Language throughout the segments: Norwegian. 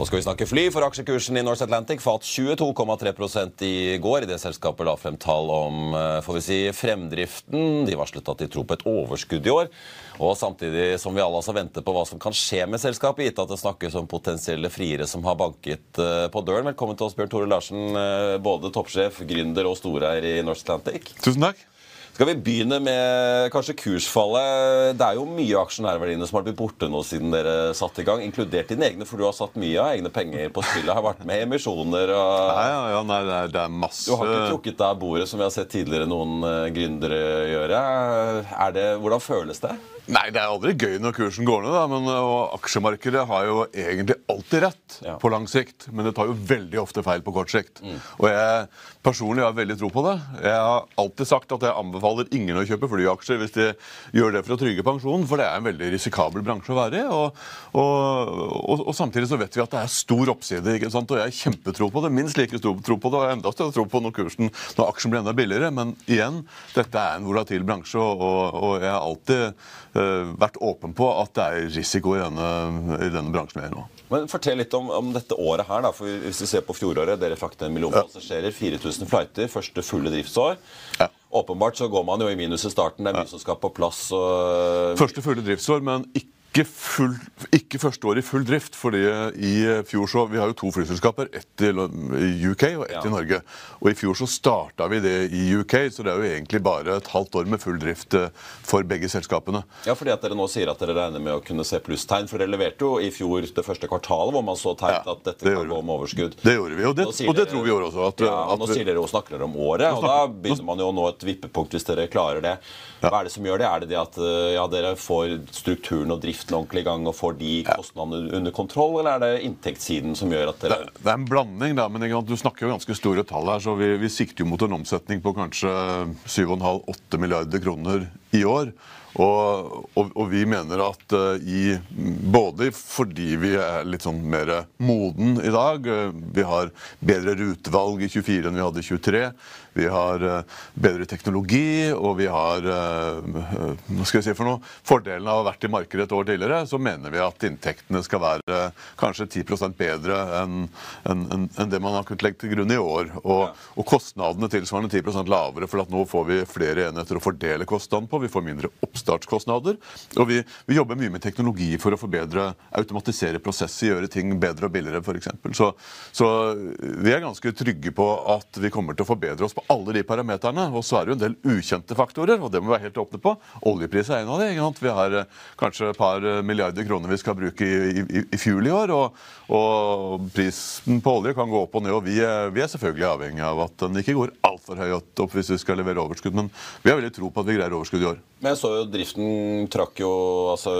Nå skal vi snakke fly, for aksjekursen i Norse Atlantic falt 22,3% i går. I det selskapet la frem tall om eh, får vi si, fremdriften. De varslet at de tror på et overskudd i år. Og samtidig som vi alle altså venter på hva som kan skje med selskapet, gitt at det snakkes om potensielle friere som har banket eh, på døren. Velkommen til oss, Bjørn Tore Larsen, eh, både toppsjef, gründer og storeier i Norse Atlantic. Tusen takk. Skal vi begynne med kanskje kursfallet? Det er jo mye av aksjonærverdiene som har blitt borte nå siden dere satte i gang, inkludert dine egne, for du har satt mye av egne penger på spillet. Har vært med i emisjoner og Nei, ja, ja nei, det, er, det er masse Du har ikke trukket deg av bordet, som vi har sett tidligere noen uh, gründere gjøre. Er det, hvordan føles det? Nei, det er aldri gøy når kursen går ned, da, men og aksjemarkedet har jo egentlig alltid rett Ja. på lang sikt. Men det tar jo veldig ofte feil på kort sikt. Og jeg personlig har veldig tro på det. Jeg har alltid sagt at jeg anbefaler ingen å kjøpe flyaksjer hvis de gjør det for å trygge pensjonen, for det er en veldig risikabel bransje å være i. Og, og, og, og samtidig så vet vi at det er stor oppside, ikke sant? og jeg har kjempetro på det. Minst like stor tro på det, og enda større tro på når kursen, når aksjen blir enda billigere. Men igjen, dette er en volatil bransje, og, og jeg har alltid eh, vært åpen på at det er risiko i denne, i denne bransjen vi er i nå. Men Fortell litt om, om dette året her. da, for Hvis vi ser på fjoråret, dere fraktet en million passasjerer, 4000 flighter, første fulle driftsår. Ja. Åpenbart så går man jo i minus i starten. Det er mye som skal på plass. og... Første fulle driftsår, men ikke, full, ikke første år i full drift. fordi i fjor så, Vi har jo to flyselskaper, ett i UK og ett Ja. i Norge. Og I fjor så starta vi det i UK, så det er jo egentlig bare et halvt år med full drift eh, for begge selskapene. Ja, fordi at dere nå sier at dere regner med å kunne se plusstegn. For dere leverte jo i fjor det første kvartalet hvor man så tegn Ja, at dette det kan gå med overskudd. Det gjorde vi, og det, og det tror vi gjorde også. At, ja, at Nå sier dere og snakker dere om året, og da begynner man jo å nå et vippepunkt hvis dere klarer det. Hva er det som gjør det? Er det det at eh, ja, dere får strukturen og driften ordentlig i gang og får de kostnadene under kontroll, eller er det inntektssiden som gjør at Det, dere det er en blanding, da, men du snakker jo ganske store tall her. så Vi, vi sikter jo mot en omsetning på kanskje 7,5-8 milliarder kroner i år. Og, og, og vi mener at eh, i Både fordi vi er litt sånn mer moden i dag. eh, vi har bedre rutevalg i 24 enn vi hadde i 23. Vi har eh, bedre teknologi, og vi har hva skal jeg si for noe, fordelen av å ha vært i markedet et år tidligere. Så mener vi at inntektene skal være kanskje 10 bedre enn en, en, en det man har kunnet legge til grunn i år. Og, og kostnadene tilsvarende 10% lavere, for at nå får vi flere enheter å fordele kostnaden på. Vi får mindre oppstartskostnader. Og vi, vi jobber mye med teknologi for å forbedre, automatisere prosesser, gjøre ting bedre og billigere f.eks. Så, så vi er ganske trygge på at vi kommer til å forbedre oss på alle de parameterne. Og så er det jo en del ukjente faktorer, og det må vi være helt åpne på. Oljepris er en av de. Vi har eh, kanskje et par eh, milliarder kroner vi skal bruke i, i, i fuel i år. Og, og prisen på olje kan gå opp og ned, og vi er, vi er selvfølgelig avhengig av at den ikke går altfor høyt opp hvis vi skal levere overskudd. Men vi har veldig tro på at vi greier overskudd i år. Men jeg så jo driften trakk jo altså,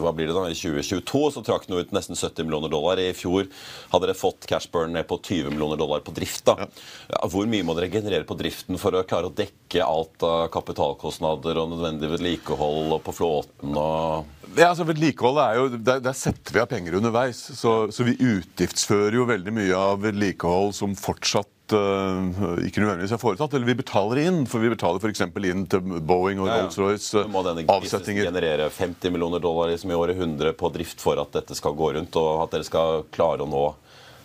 Hva blir det da? I 2022 så trakk den ut nesten 70 millioner dollar. I fjor hadde dere fått cashburn ned på 20 millioner dollar på drift. da. Ja, hvor mye må dere generere på driften for å klare å dekke alt av kapitalkostnader og nødvendig vedlikehold og på flåten og Ja, altså Vedlikeholdet er jo, der, der setter vi av penger underveis. Så, så vi utgiftsfører jo veldig mye av vedlikehold som fortsatt ikke nødvendigvis er foretatt. Eller vi betaler inn, for vi betaler f.eks. inn til Boeing og Ja, ja. Rolls-Royce må denne avsetninger. generere 50 millioner dollar liksom i året, 100 på drift for at dette skal gå rundt, og at dere skal klare å nå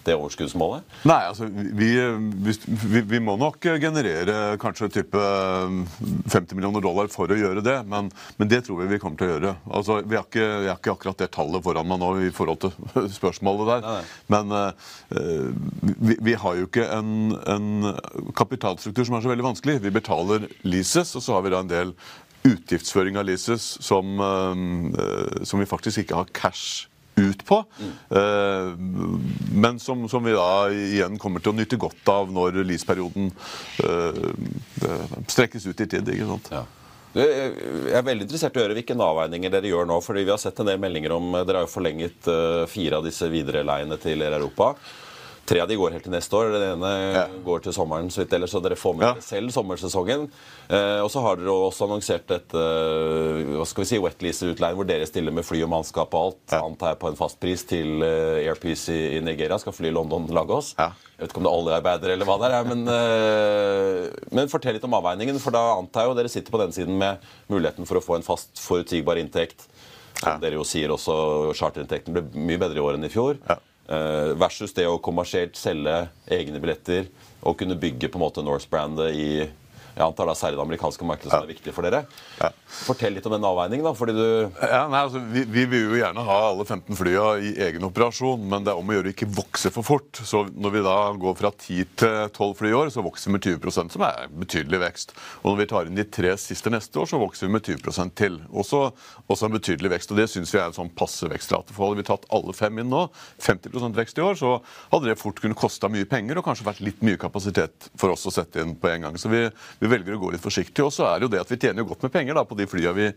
det overskuddsmålet? Nei, altså vi, vi, vi, må nok generere kanskje type 50 millioner dollar for å gjøre det, men, men det tror vi vi kommer til å gjøre. Altså, vi har ikke, vi har ikke akkurat det tallet foran meg nå i forhold til spørsmålet der. Nei. Men uh, vi, vi, har jo ikke en, en kapitalstruktur som er så veldig vanskelig. Vi betaler leases, og så har vi da en del utgiftsføring av leases som, uh, som vi faktisk ikke har cash ut på. Mm. Men som, som, vi da igjen kommer til å nyte godt av når leaseperioden uh, strekkes ut i tid. ikke sant? Ja. Jeg er veldig interessert i å høre hvilke avveininger dere gjør nå. fordi Vi har sett en del meldinger om Dere har jo forlenget fire av disse videreleiene til Europa. Tre av de går helt til neste år. Den ene ja. går til sommeren, så vidt ellers, så dere får med ja. selv sommersesongen. Eh, og så har dere også annonsert et eh, hva skal vi si, wetlease-utleie hvor dere stiller med fly og mannskap og alt. Ja. Antar jeg på en fast pris, til eh, Airpeace i, i, Nigeria. Skal fly London-Lagos. Ja. Jeg vet ikke om det er oljearbeidere eller hva det er. Men, uh, men fortell litt om avveiningen. For da antar jeg jo dere sitter på den siden med muligheten for å få en fast, forutsigbar inntekt. Som dere jo sier også, charterinntekten ble mye bedre i år enn i fjor. Ja. Eh, versus det å kommersielt selge egne billetter og kunne bygge på en måte Norse-brandet i jeg antar er særlig det amerikanske markedet som er viktig for dere. Ja. Fortell litt om den avveiningen. da, fordi du... Ja, nei, altså, vi, vi, vil jo gjerne ha alle 15 flya i egen operasjon, men det er om å gjøre ikke vokse for fort. Så når vi da går fra 10 til 12 fly i år, så vokser vi med 20% som er betydelig vekst. Og når vi tar inn de tre siste neste år, så vokser vi med 20% til. Også, også en betydelig vekst. Og det syns vi er en sånn passe vekstrate. For hadde vi tatt alle fem inn nå, 50% vekst i år, så hadde det fort kunne kosta mye penger og kanskje vært litt mye kapasitet for oss å sette inn på en gang. Så vi, vi velger å gå litt forsiktig. Og så er det jo det at vi tjener godt med penger da, på de flyene vi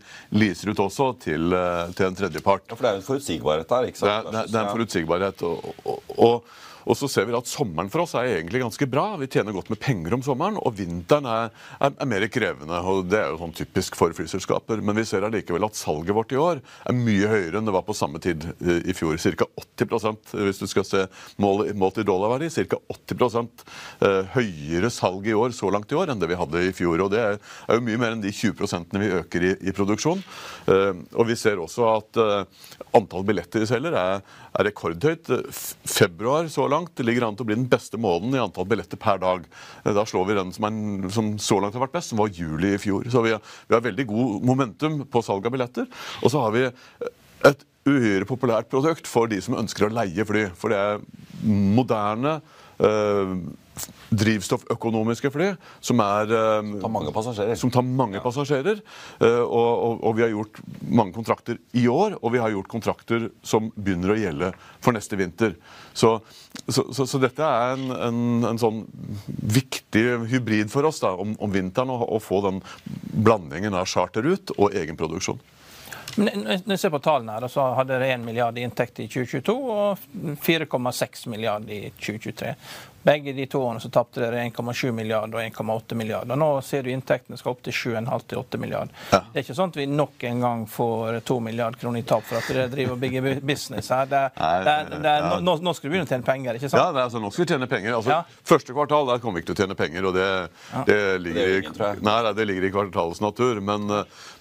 leaser ut også til, eh, til en tredjepart. Ja, For det er jo en forutsigbarhet der? ikke sant? Det er, det er en forutsigbarhet. og, og, og og så ser vi at sommeren for oss er egentlig ganske bra. Vi tjener godt med penger om sommeren. Og vinteren er, er, er mer krevende. og Det er jo sånn typisk for flyselskaper. Men vi ser allikevel at salget vårt i år er mye høyere enn det var på samme tid i fjor. Ca. 80% hvis du skal se mål, målt i dollarverdi. Ca. 80 eh, høyere salg i år så langt i år enn det vi hadde i fjor. Og det er, jo mye mer enn de 20 vi øker i, i produksjon. Eh, og vi ser også at eh, antall billetter vi selger er, er rekordhøyt. Februar så langt langt. Det ligger an til å bli den beste måneden i antall billetter per dag. Eh, da slår vi den som, er, som så langt har vært best, som var juli i fjor. Så vi har, vi har veldig god momentum på salg av billetter. Og så har vi et uhyre populært produkt for de som ønsker å leie fly. For det er moderne. Øh, drivstofføkonomiske fly som, er, uh, tar mange passasjerer. Som tar mange ja. passasjerer. Uh, og, og, og, vi har gjort mange kontrakter i år, og vi har gjort kontrakter som begynner å gjelde for neste vinter. Så, så, så, så dette er en, en, en, sånn viktig hybrid for oss da, om, om vinteren å få den blandingen av charterut og egenproduksjon. Når jeg ser på tallene her, så hadde dere 1 milliard i inntekt i 2022 og 4,6 milliard i 2023. Begge de to årene så tapte dere 1,7 milliarder og 1,8 milliarder. Nå ser du inntektene skal opp til 7,5 til 8 milliarder. Ja. Det er ikke sånn at vi nok en gang får 2 milliarder kroner i tap for at dere driver og bygger business her. Det, det, det, ja. nå, nå, skal du begynne å tjene penger, ikke sant? Ja, altså, nå skal vi tjene penger. Altså, ja. Første kvartal der kommer vi ikke til å tjene penger, og det, ligger, i, nei, det ligger i kvartalets natur. Men,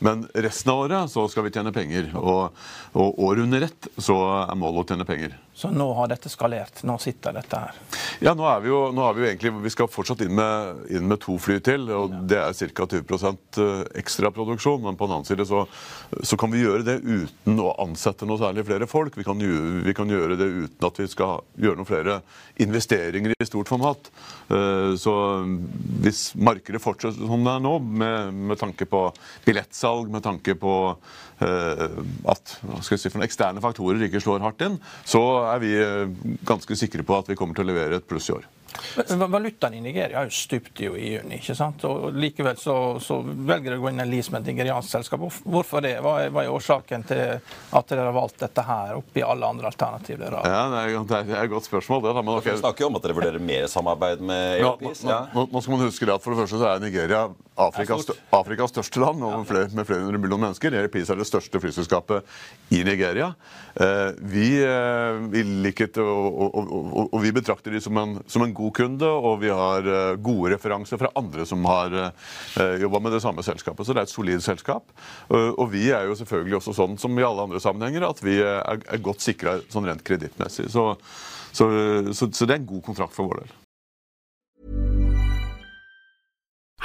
men, resten av året så skal vi tjene penger. Og, og år under ett så er målet å tjene penger. Så nå har dette skalert? Nå sitter dette her? Ja, nå er vi jo, er vi jo egentlig Vi skal fortsatt inn med, inn med to fly til, og det er ca. 20 ekstraproduksjon. ekstra produksjon. Men på den annen side så, så, kan vi gjøre det uten å ansette noe særlig flere folk. Vi kan, vi kan gjøre det uten at vi skal gjøre noen flere investeringer i stort format. Eh, så hvis markedet fortsetter som det er nå, med, med tanke på billettsalg, med tanke på uh, at si, for eksterne faktorer ikke slår hardt inn, så er vi eh, ganske sikre på at vi kommer til å levere et pluss i år. Valutaen i Nigeria har jo stupt jo i juni. ikke sant? Og Likevel så, så velger dere å gå inn i en lease med et nigeriansk selskap. Hvorfor det? Hva er, hva er, årsaken til at dere har valgt dette her oppi alle andre alternativer? Ja, Det er, det er et godt spørsmål. det. Men okay. Dere snakker jo om at dere vurderer mer samarbeid med Airpeace. Ja, nå, nå, skal man huske det at For det første så er Nigeria Afrikas, Afrikas største land med flere, med flere hundre millioner mennesker. Airpeace er det største flyselskapet i Nigeria. Eh, vi, eh, vi, å og, og, og, og, vi betrakter de som en, som en god kunde og vi har eh, gode referanser fra andre som har uh, jobba med det samme selskapet. Så det er et solid selskap. og vi er jo selvfølgelig også sånn som i alle andre sammenhenger at vi er godt sikra sånn rent kredittmessig. Så, så, så, så det er en god kontrakt for vår del.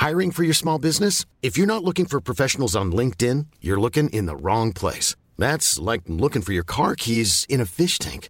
Hiring for your small business? If you're not looking for professionals on LinkedIn, you're looking in the wrong place. That's like looking for your car keys in a fish tank.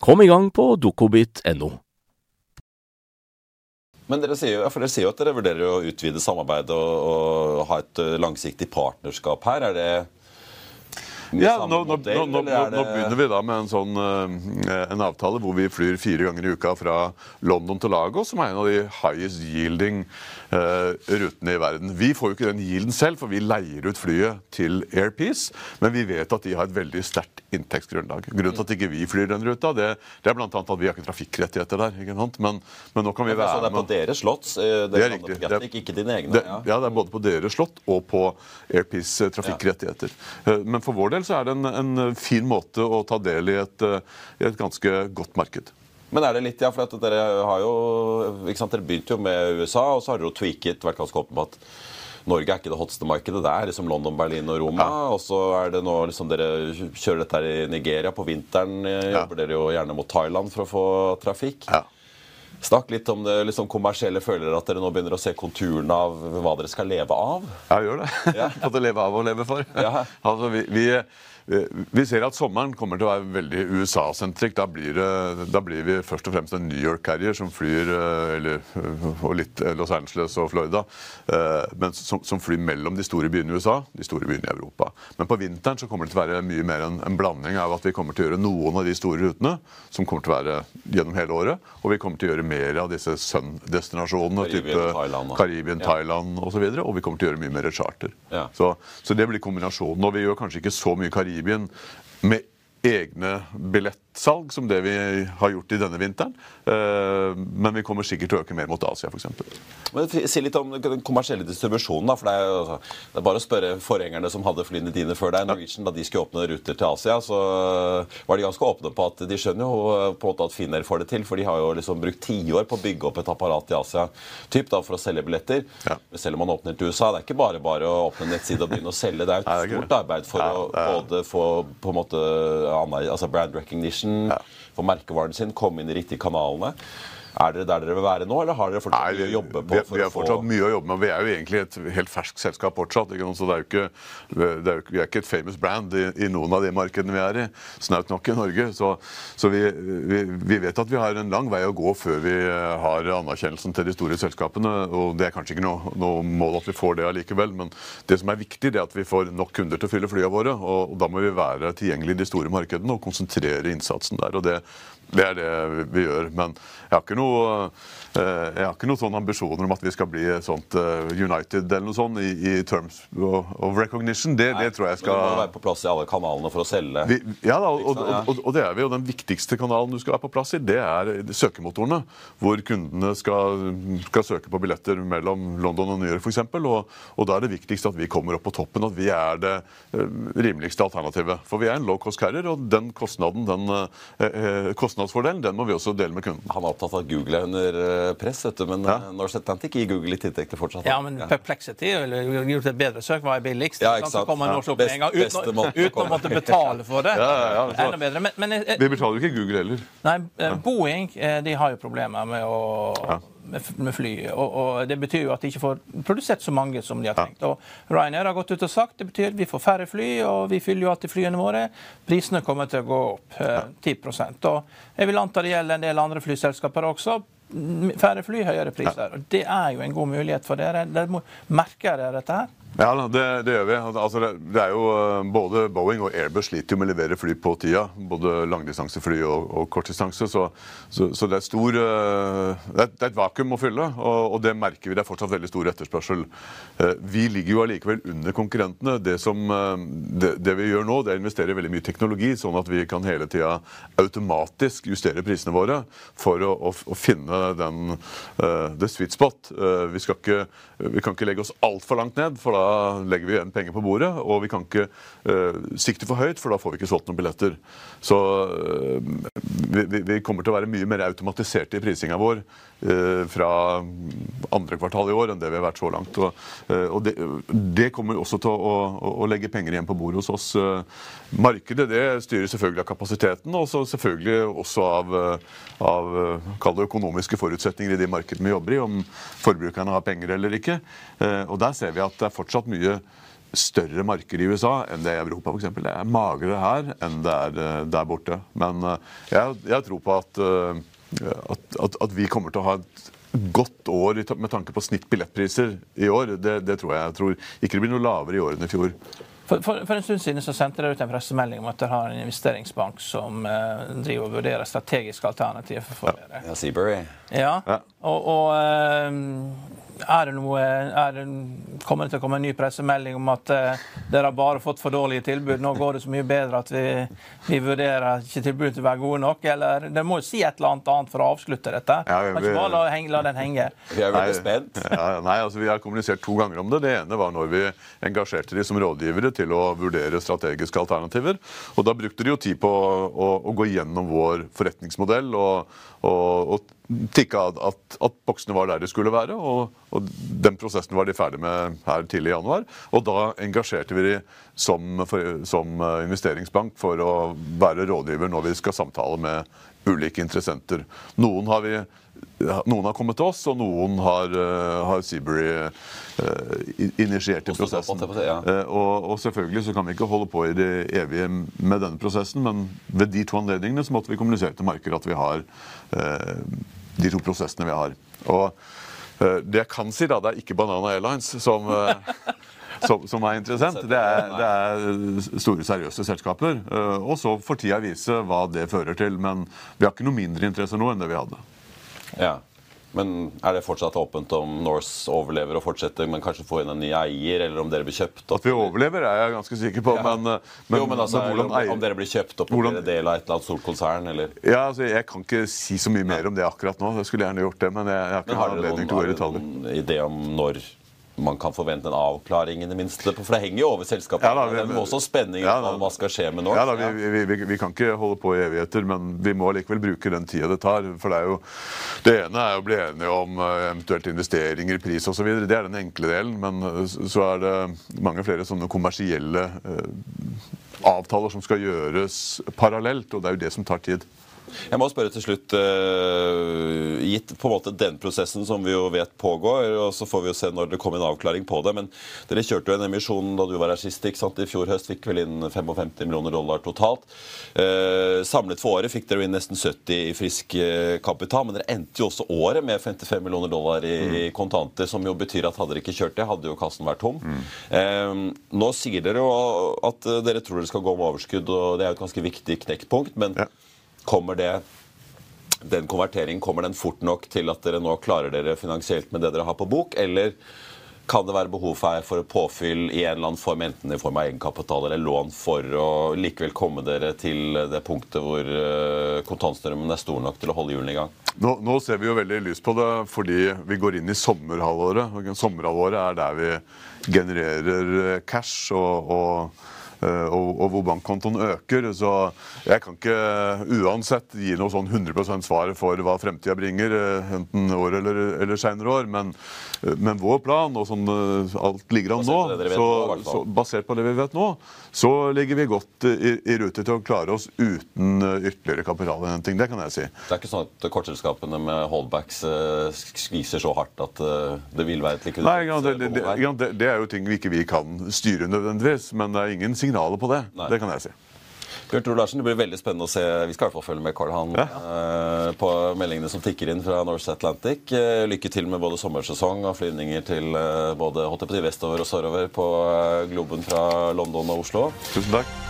Kom i gang på dokobit.no. Men dere sier, jo, dere sier jo at dere vurderer å utvide samarbeidet og, og ha et eh, langsiktig partnerskap her. Er det ja, nå, nå, nå, nå, begynner vi da med en sånn uh, en avtale hvor vi flyr fire ganger i uka fra London til Lagos, som er en av de highest yielding uh, rutene i verden. Vi får jo ikke den yielden selv, for vi leier ut flyet til Airpeace. Men vi vet at de har et veldig sterkt inntektsgrunnlag. Grunnen til at ikke vi flyr den ruta, det, det er bl.a. at vi har ikke trafikkrettigheter der. ikke sant? Men, men nå kan vi være med. Så det er på deres slott? Det, det er riktig. Gatwick, ikke dine egne? Det, ja. ja. det er både på deres slott og på Airpeace trafikkrettigheter. Men for vår del så er det en, en fin måte å ta del i et, i et, ganske godt marked. Men er det litt, ja, for dere har jo ikke sant, Dere begynte jo med USA, og så har dere jo tweaket, vært ganske åpne på at Norge er ikke det hotteste markedet. Det er liksom London, Berlin og Roma. Ja. Og så er det nå liksom dere kjører dette her i Nigeria. På vinteren ja. jobber dere jo gjerne mot Thailand for å få trafikk. Ja. Snakk litt om det liksom kommersielle. Føler at dere nå begynner å se konturene av hva dere skal leve av? Ja, gjør det. Ja. Både leve av og leve for. Ja. altså, vi, vi vi ser at sommeren kommer til å være veldig USA-sentrikk. Da, da, blir vi først og fremst en New York-carrier som flyr eh, eller, eh, og litt Los Angeles og Florida. Men som, som, flyr mellom de store byene i USA de store byene i Europa. Men på vinteren så kommer det til å være mye mer en, en blanding av at vi kommer til å gjøre noen av de store rutene som kommer til å være gjennom hele året, og vi kommer til å gjøre mer av disse sun-destinasjonene. type Thailand, Karibien, ja. Thailand osv. Og, så videre, og vi kommer til å gjøre mye mer charter. Ja. Så, så, det blir kombinasjonen. Og vi gjør kanskje ikke så mye Karibien Karibien med egne billettsalg som det vi har gjort i denne vinteren. Eh, men vi kommer sikkert til å øke mer mot Asia, f.eks. Si litt om den kommersielle distribusjonen. da, for det er, jo, det er, bare å spørre forgjengerne som hadde flyene dine før deg. Norwegian, Da de skulle åpne ruter til Asia, så var de ganske åpne på at de skjønner jo på en måte at Finnair får det til. For de har jo liksom brukt tiår på å bygge opp et apparat i Asia typ da, for å selge billetter. Ja. Selv om man åpner til USA. Det er ikke bare bare å åpne en nettside og begynne å selge. Det er et stort arbeid for ja, å både få på en måte altså brand recognition, få merkevaren sin, komme inn i de riktige kanalene. Er dere der dere vil være nå, eller har dere fortsatt mye å jobbe på? Vi, vi har fortsatt mye å jobbe med. Vi er jo egentlig et helt ferskt selskap fortsatt. Så det er jo ikke, er jo, vi er ikke et famous brand i, i, noen av de markedene vi er i. Snaut nok i Norge. Så, så vi, vi, vi, vet at vi har en lang vei å gå før vi har anerkjennelsen til de store selskapene. Og det er kanskje ikke noe, noe mål at vi får det allikevel, men det som er viktig, det er at vi får nok kunder til å fylle flyene våre. Og, og da må vi være tilgjengelig i de store markedene og konsentrere innsatsen der. og det Det er det vi gjør. Men jeg har ikke noe Eh, jeg har ikke noen sånne ambisjoner om at vi skal bli sånt eh, United eller noe sånt i, i terms of recognition. Det, det, tror jeg skal Du må være på plass i alle kanalene for å selge. Vi, ja, da, og, og, og, det er vi. Og den viktigste kanalen du skal være på plass i, det er søkemotorene. Hvor kundene skal, skal søke på billetter mellom London og New York f.eks. Og, og da er det viktigst at vi kommer opp på toppen, at vi er det eh, rimeligste alternativet. For vi er en low cost carrier, og den kostnaden, den eh, kostnadsfordelen, den må vi også dele med kunden. Han er opptatt av at Google er under press, vet du, men ja. Eh, Norse Atlantic gir Google litt inntekter fortsatt. Ja, men Perplexity eller gjort et bedre søk, hva er billigst? Ja, ikke sant? Så kommer Norse opp med en gang, uten, uten å måtte betale for det. Ja, ja, ja, Enda bedre. Men, men, eh, vi betaler jo ikke Google heller. Nei, eh, Boeing de har jo problemer med å med fly. Og, og, Det betyr jo at de ikke får produsert så mange som de har tenkt. Og Ryanair har gått ut og sagt det betyr at vi får færre fly, og vi fyller jo alltid flyene våre. Prisene kommer til å gå opp eh, 10 Og Jeg vil anta det gjelder en del andre flyselskaper også færre fly, høyere priser. Og Det er jo en god mulighet for dere. dere merker dere dette her? Ja, det, det, gjør vi. Altså, det, det, er jo eh, Både Boeing og Airbus sliter jo med å levere fly på tida. Både langdistansefly og, og kortdistanse. Så, så, så, det er stor eh, det er, det er et vakuum å fylle, og, og, det merker vi. Det er fortsatt veldig stor etterspørsel. Eh, vi ligger jo allikevel under konkurrentene. Det, som, det, vi gjør nå, det er å investere veldig mye teknologi, sånn at vi kan hele tida automatisk justere prisene våre for å, å, å finne den, the sweet spot. Vi, ikke, vi kan ikke legge oss altfor langt ned. for da da legger vi igjen penger på bordet. Og vi kan ikke uh, sikte for høyt, for da får vi ikke solgt noen billetter. Så uh, vi, vi, kommer til å være mye mer automatiserte i prisinga vår fra andre kvartal i år enn det vi har vært så langt. Og, og det, det, kommer også til å, å, å, legge penger igjen på bordet hos oss. Markedet det styrer selvfølgelig av kapasiteten, og selvfølgelig også av, av økonomiske forutsetninger i de markedene vi jobber i, om forbrukerne har penger eller ikke. Og der ser vi at det er fortsatt mye større marked i USA enn det er i Europa f.eks. Det er magrere her enn det er eh, der borte. Men eh, jeg, jeg tror på at, eh, at, at, at, vi kommer til å ha et godt år med tanke på snittbillettpriser i år. Det, det tror jeg. Jeg tror ikke det blir noe lavere i år enn i fjor. For, for, for, en stund siden så sendte dere ut en pressemelding om at dere har en investeringsbank som eh, driver og vurderer strategiske alternativer for dere. Ja, Seabury. Ja, og, og er det noe er det, Kommer det til å komme en ny pressemelding om at uh, dere har bare fått for dårlige tilbud? Nå går det så mye bedre at vi, vi vurderer ikke tilbudet til å være gode nok? Eller dere må jo si et eller annet annet for å avslutte dette? Ja, vi, kan ikke bare la, henge, la, den henge. Vi er veldig spent. Ja, nei, altså Vi har kommunisert to ganger om det. Det ene var når vi engasjerte de som rådgivere til å vurdere strategiske alternativer. Og Da brukte de jo tid på å, å, å gå gjennom vår forretningsmodell og, og, og tikka at, at, boksene var der de skulle være. Og, og, den prosessen var de ferdig med her tidlig i januar. Og da engasjerte vi de som, for, som eh, investeringsbank for å være rådgiver når vi skal samtale med ulike interessenter. Noen har vi noen har kommet til oss, og noen har, uh, har Seabury uh, initiert i prosessen. Uh, og, og, selvfølgelig så kan vi ikke holde på i det evige med denne prosessen, men ved de to anledningene så måtte vi kommunisere til markedet at vi har de to prosessene vi har. Og uh, det jeg kan si, da, det er ikke Banana Airlines som, uh, som, som er interessant. Det er, det er, store, seriøse selskaper. Uh, og så får tida vise hva det fører til. Men vi har ikke noe mindre interesse nå enn det vi hadde. Ja. Men er det fortsatt åpent om Norse overlever og fortsetter, men kanskje får inn en ny eier, eller om dere blir kjøpt opp? At vi overlever, er jeg ganske sikker på. Ja. Men, men, jo, men altså, men eier... om dere blir kjøpt opp hvordan... blir del av et eller annet stort konsern, eller? Ja, altså, Jeg kan ikke si så mye mer om det akkurat nå. Jeg skulle gjerne gjort det, men jeg, jeg har ikke anledning til å gå i detaljer. Har dere noen idé om når man kan forvente en avklaring, i det minste? For det henger jo over selskapet. Ja, da, vi, det er også spenning ja, om hva skal skje med Norse. Ja, da, vi, vi, vi, kan ikke holde på i evigheter, men vi må likevel bruke den tida det tar. For det er jo Det ene er å bli enige om uh, eventuelt investeringer, pris osv. Det er den enkle delen. Men uh, så er det mange flere sånne kommersielle uh, avtaler som skal gjøres parallelt, og det er jo det som tar tid. Jeg må spørre til slutt, uh, gitt på en måte den prosessen som vi jo vet pågår, og så får vi jo se når det kommer en avklaring på det, men dere kjørte jo en emisjon da du var her sist, ikke sant? i fjor høst, fikk vel inn 55 millioner dollar totalt. Uh, samlet for året fikk dere jo inn nesten 70 i frisk uh, kapital, men dere endte jo også året med 55 millioner dollar i, mm. kontanter, som jo betyr at hadde dere ikke kjørt det, hadde jo kassen vært tom. Mm. nå sier dere jo at dere tror dere skal gå med overskudd, og det er jo et ganske viktig knekkpunkt, men ja. Kommer det den konverteringen, kommer den fort nok til at dere nå klarer dere finansielt med det dere har på bok, eller kan det være behov for, påfyll i en eller annen form, enten i form av egenkapital eller lån, for å likevel komme dere til det punktet hvor uh, kontantstrømmen er stor nok til å holde hjulene i gang? Nå, nå, ser vi jo veldig lyst på det fordi vi går inn i sommerhalvåret. Sommerhalvåret er der vi genererer cash og, og Eh, og, og, hvor bankkontoen øker. Så jeg kan ikke uansett gi noe sånn 100% svar for hva fremtida bringer, eh, enten år eller, eller seinere år. Men, eh, men, vår plan, og sånn alt ligger an nå, så, så, basert på det vi vet nå, så ligger vi godt i, i rute til å klare oss uten ytterligere kapitalinnhenting. Det kan jeg si. Det er ikke sånn at kortselskapene med holdbacks skviser så hardt at det vil være et likviditetsbehov Nei, det, det, det, det, er jo ting vi ikke vi kan styre nødvendigvis, men det er ingen signal signaler på det. Nei. Det kan jeg si. Bjørn Tore Larsen, det blir veldig spennende å se Vi skal i hvert fall følge med Carl Han ja. uh, på meldingene som tikker inn fra Norse Atlantic. Uh, lykke til med både sommersesong og flyvninger til uh, både vestover og sørover på Globen fra London og Oslo. Tusen takk.